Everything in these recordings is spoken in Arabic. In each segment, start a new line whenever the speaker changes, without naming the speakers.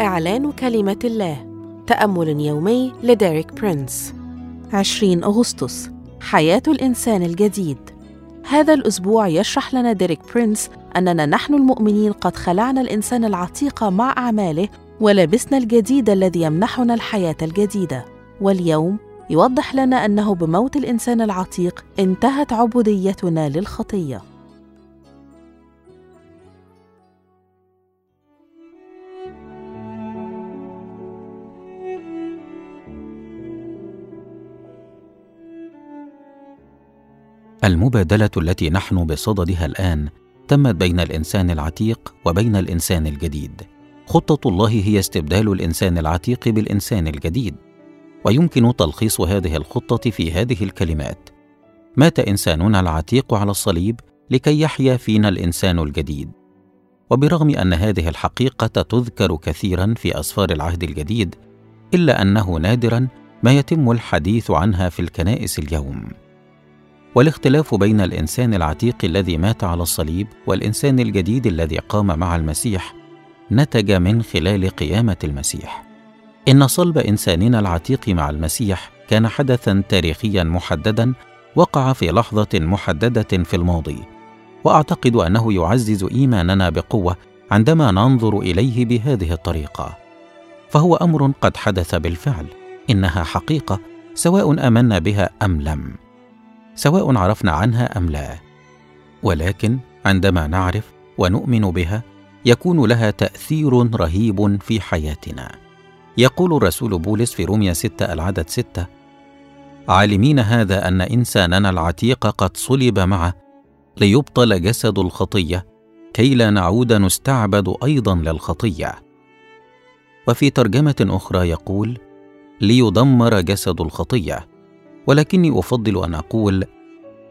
إعلان كلمة الله. تأمل يومي لديريك برينس. 20 أغسطس. حياة الإنسان الجديد. هذا الأسبوع يشرح لنا ديريك برينس أننا نحن المؤمنين قد خلعنا الإنسان العتيق مع أعماله ولبسنا الجديد الذي يمنحنا الحياة الجديدة. واليوم يوضح لنا أنه بموت الإنسان العتيق انتهت عبوديتنا للخطية.
المبادلة التي نحن بصددها الآن تمت بين الإنسان العتيق وبين الإنسان الجديد. خطة الله هي استبدال الإنسان العتيق بالإنسان الجديد. ويمكن تلخيص هذه الخطة في هذه الكلمات. مات إنساننا العتيق على الصليب لكي يحيا فينا الإنسان الجديد. وبرغم أن هذه الحقيقة تذكر كثيرا في أسفار العهد الجديد إلا أنه نادرا ما يتم الحديث عنها في الكنائس اليوم. والاختلاف بين الإنسان العتيق الذي مات على الصليب والإنسان الجديد الذي قام مع المسيح نتج من خلال قيامة المسيح. إن صلب إنساننا العتيق مع المسيح كان حدثا تاريخيا محددا وقع في لحظة محددة في الماضي وأعتقد أنه يعزز إيماننا بقوة عندما ننظر إليه بهذه الطريقة. فهو أمر قد حدث بالفعل إنها حقيقة سواء آمنا بها أم لم. سواء عرفنا عنها أم لا. ولكن عندما نعرف ونؤمن بها يكون لها تأثير رهيب في حياتنا. يقول الرسول بولس في روميا 6 العدد 6 عالمين هذا أن إنساننا العتيق قد صلب معه ليبطل جسد الخطية كي لا نعود نستعبد أيضا للخطية. وفي ترجمة أخرى يقول ليدمر جسد الخطية. ولكني أفضل أن أقول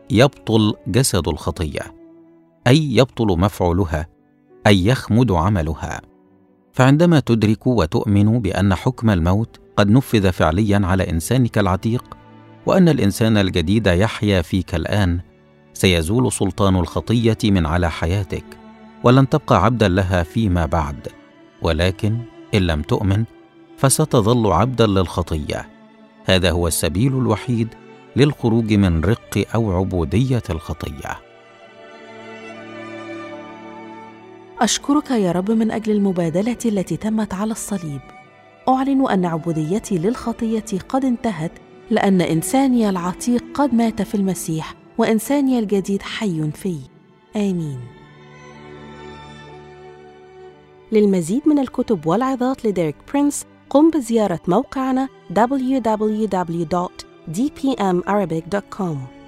يبطل جسد الخطية أي يبطل مفعولها أي يخمد عملها. فعندما تدرك وتؤمن بأن حكم الموت قد نفذ فعليا على إنسانك العتيق وأن الإنسان الجديد يحيا فيك الآن سيزول سلطان الخطية من على حياتك ولن تبقى عبدا لها فيما بعد. ولكن إن لم تؤمن فستظل عبدا للخطية. هذا هو السبيل الوحيد للخروج من رق أو عبودية الخطية.
أشكرك يا رب من أجل المبادلة التي تمت على الصليب. أعلن أن عبوديتي للخطية قد انتهت لأن إنساني العتيق قد مات في المسيح وإنساني الجديد حي في آمين. للمزيد من الكتب والعظات لديريك برينس قم بزيارة موقعنا www.dpmarabic.com